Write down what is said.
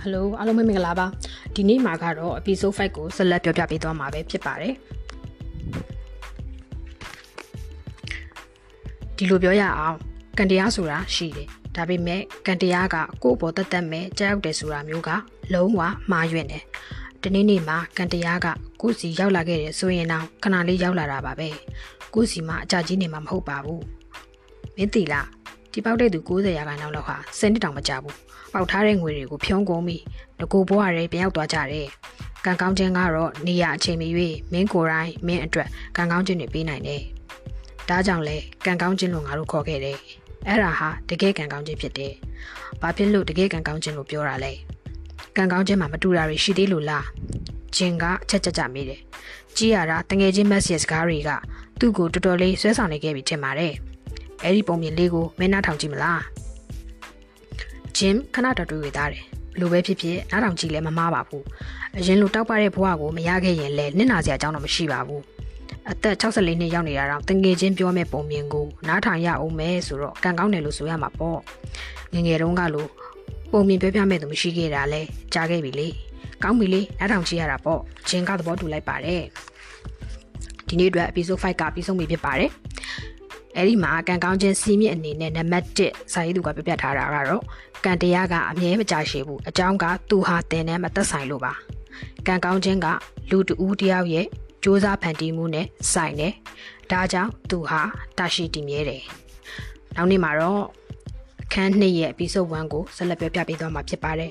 ဟယ်လိုအားလုံးပဲမင်္ဂလာပါဒီနေ့မှာကတော့ episode 5ကိုဆက်လက်ပြောပြပေးသွားမှာပဲဖြစ်ပါတယ်ဒီလိုပြောရအောင်ကံတရားဆိုတာရှိတယ်ဒါပေမဲ့ကံတရားကကိုယ့်ဘောတက်တက်မဲ့ကြောက်တယ်ဆိုတာမျိုးကလုံးဝမှားယွင်းတယ်ဒီနေ့နေ့မှာကံတရားကကိုယ့်စီရောက်လာခဲ့တယ်ဆိုရင်တော့ခဏလေးရောက်လာတာပါပဲကိုယ့်စီမှာအကြကြီးနေမှာမဟုတ်ပါဘူးမင်းတီလား ဒီပေါက်တဲ့သူ90ရာခိုင်နှုန်းလောက်ဟာစနစ်တောင်မကြဘူးပေါက်ထားတဲ့ငွေတွေကိုဖြုံးကုန်ပြီးတကူဘွားရဲပြန်ရောက်သွားကြတယ်ကံကောင်းခြင်းကတော့နေရအချိန်မီ၍မင်းကိုယ်တိုင်မင်းအတွက်ကံကောင်းခြင်းတွေပေးနိုင်တယ်ဒါကြောင့်လဲကံကောင်းခြင်းလို့ငါတို့ခေါ်ခဲ့တယ်အဲ့ဒါဟာတကယ်ကံကောင်းခြင်းဖြစ်တယ်ဘာဖြစ်လို့တကယ်ကံကောင်းခြင်းလို့ပြောတာလဲကံကောင်းခြင်းမှာမတူတာတွေရှိသေးလို့လားဂျင်ကအချက်ချက်ကြမိတယ်ကြည်ရတာတငယ်ချင်းမက်ဆေ့စကားတွေကသူ့ကိုတော်တော်လေးဆွဲဆောင်နေခဲ့ပြီထင်ပါတယ် အဲ့ဒီပုံမြင်လေးကိုမင်းနားထောင်ကြည့်မလားဂျင်ခဏတော်တွေ့ရသားတယ်ဘလို့ပဲဖြစ်ဖြစ်နားထောင်ကြည့်လဲမမားပါဘူးအရင်လိုတောက်ပတဲ့ဘဝကိုမရခဲ့ရင်လဲနစ်နာစရာအကြောင်းတော့မရှိပါဘူးအသက်64နှစ်ရောက်နေတာတော့တငယ်ချင်းပြောမဲ့ပုံမြင်ကိုနားထောင်ရအောင်မဲဆိုတော့ကံကောင်းတယ်လို့ဆိုရမှာပေါ့ငငယ်တုန်းကလို့ပုံမြင်ပြောပြမဲ့သူမရှိခဲ့တာလဲကြားခဲ့ပြီလေကောင်းပြီလေနားထောင်ကြည့်ရတာပေါ့ဂျင်ကသဘောတူလိုက်ပါတယ်ဒီနေ့အတွက် episode 5ကပြီးဆုံးပြီဖြစ်ပါတယ် အဲ့ဒီမှာကံကောင်းခြင်းစီးမြင့်အနေနဲ့နံပါတ်1စာရေးသူကပြပြထားတာကတော့ကံတရားကအမြဲမကြာရှည်ဘူးအကြောင်းကသူဟာတင်နဲ့မသက်ဆိုင်လို့ပါကံကောင်းခြင်းကလူတူဦးတယောက်ရဲ့စ조사ဖန်တီးမှုနဲ့ဆိုင်တယ်ဒါကြောင့်သူဟာတာရှိတည်မြဲတယ်နောက်နေ့မှာတော့အခန်း2ရဲ့ episode 1ကိုဆက်လက်ပြောပြပေးသွားမှာဖြစ်ပါတယ်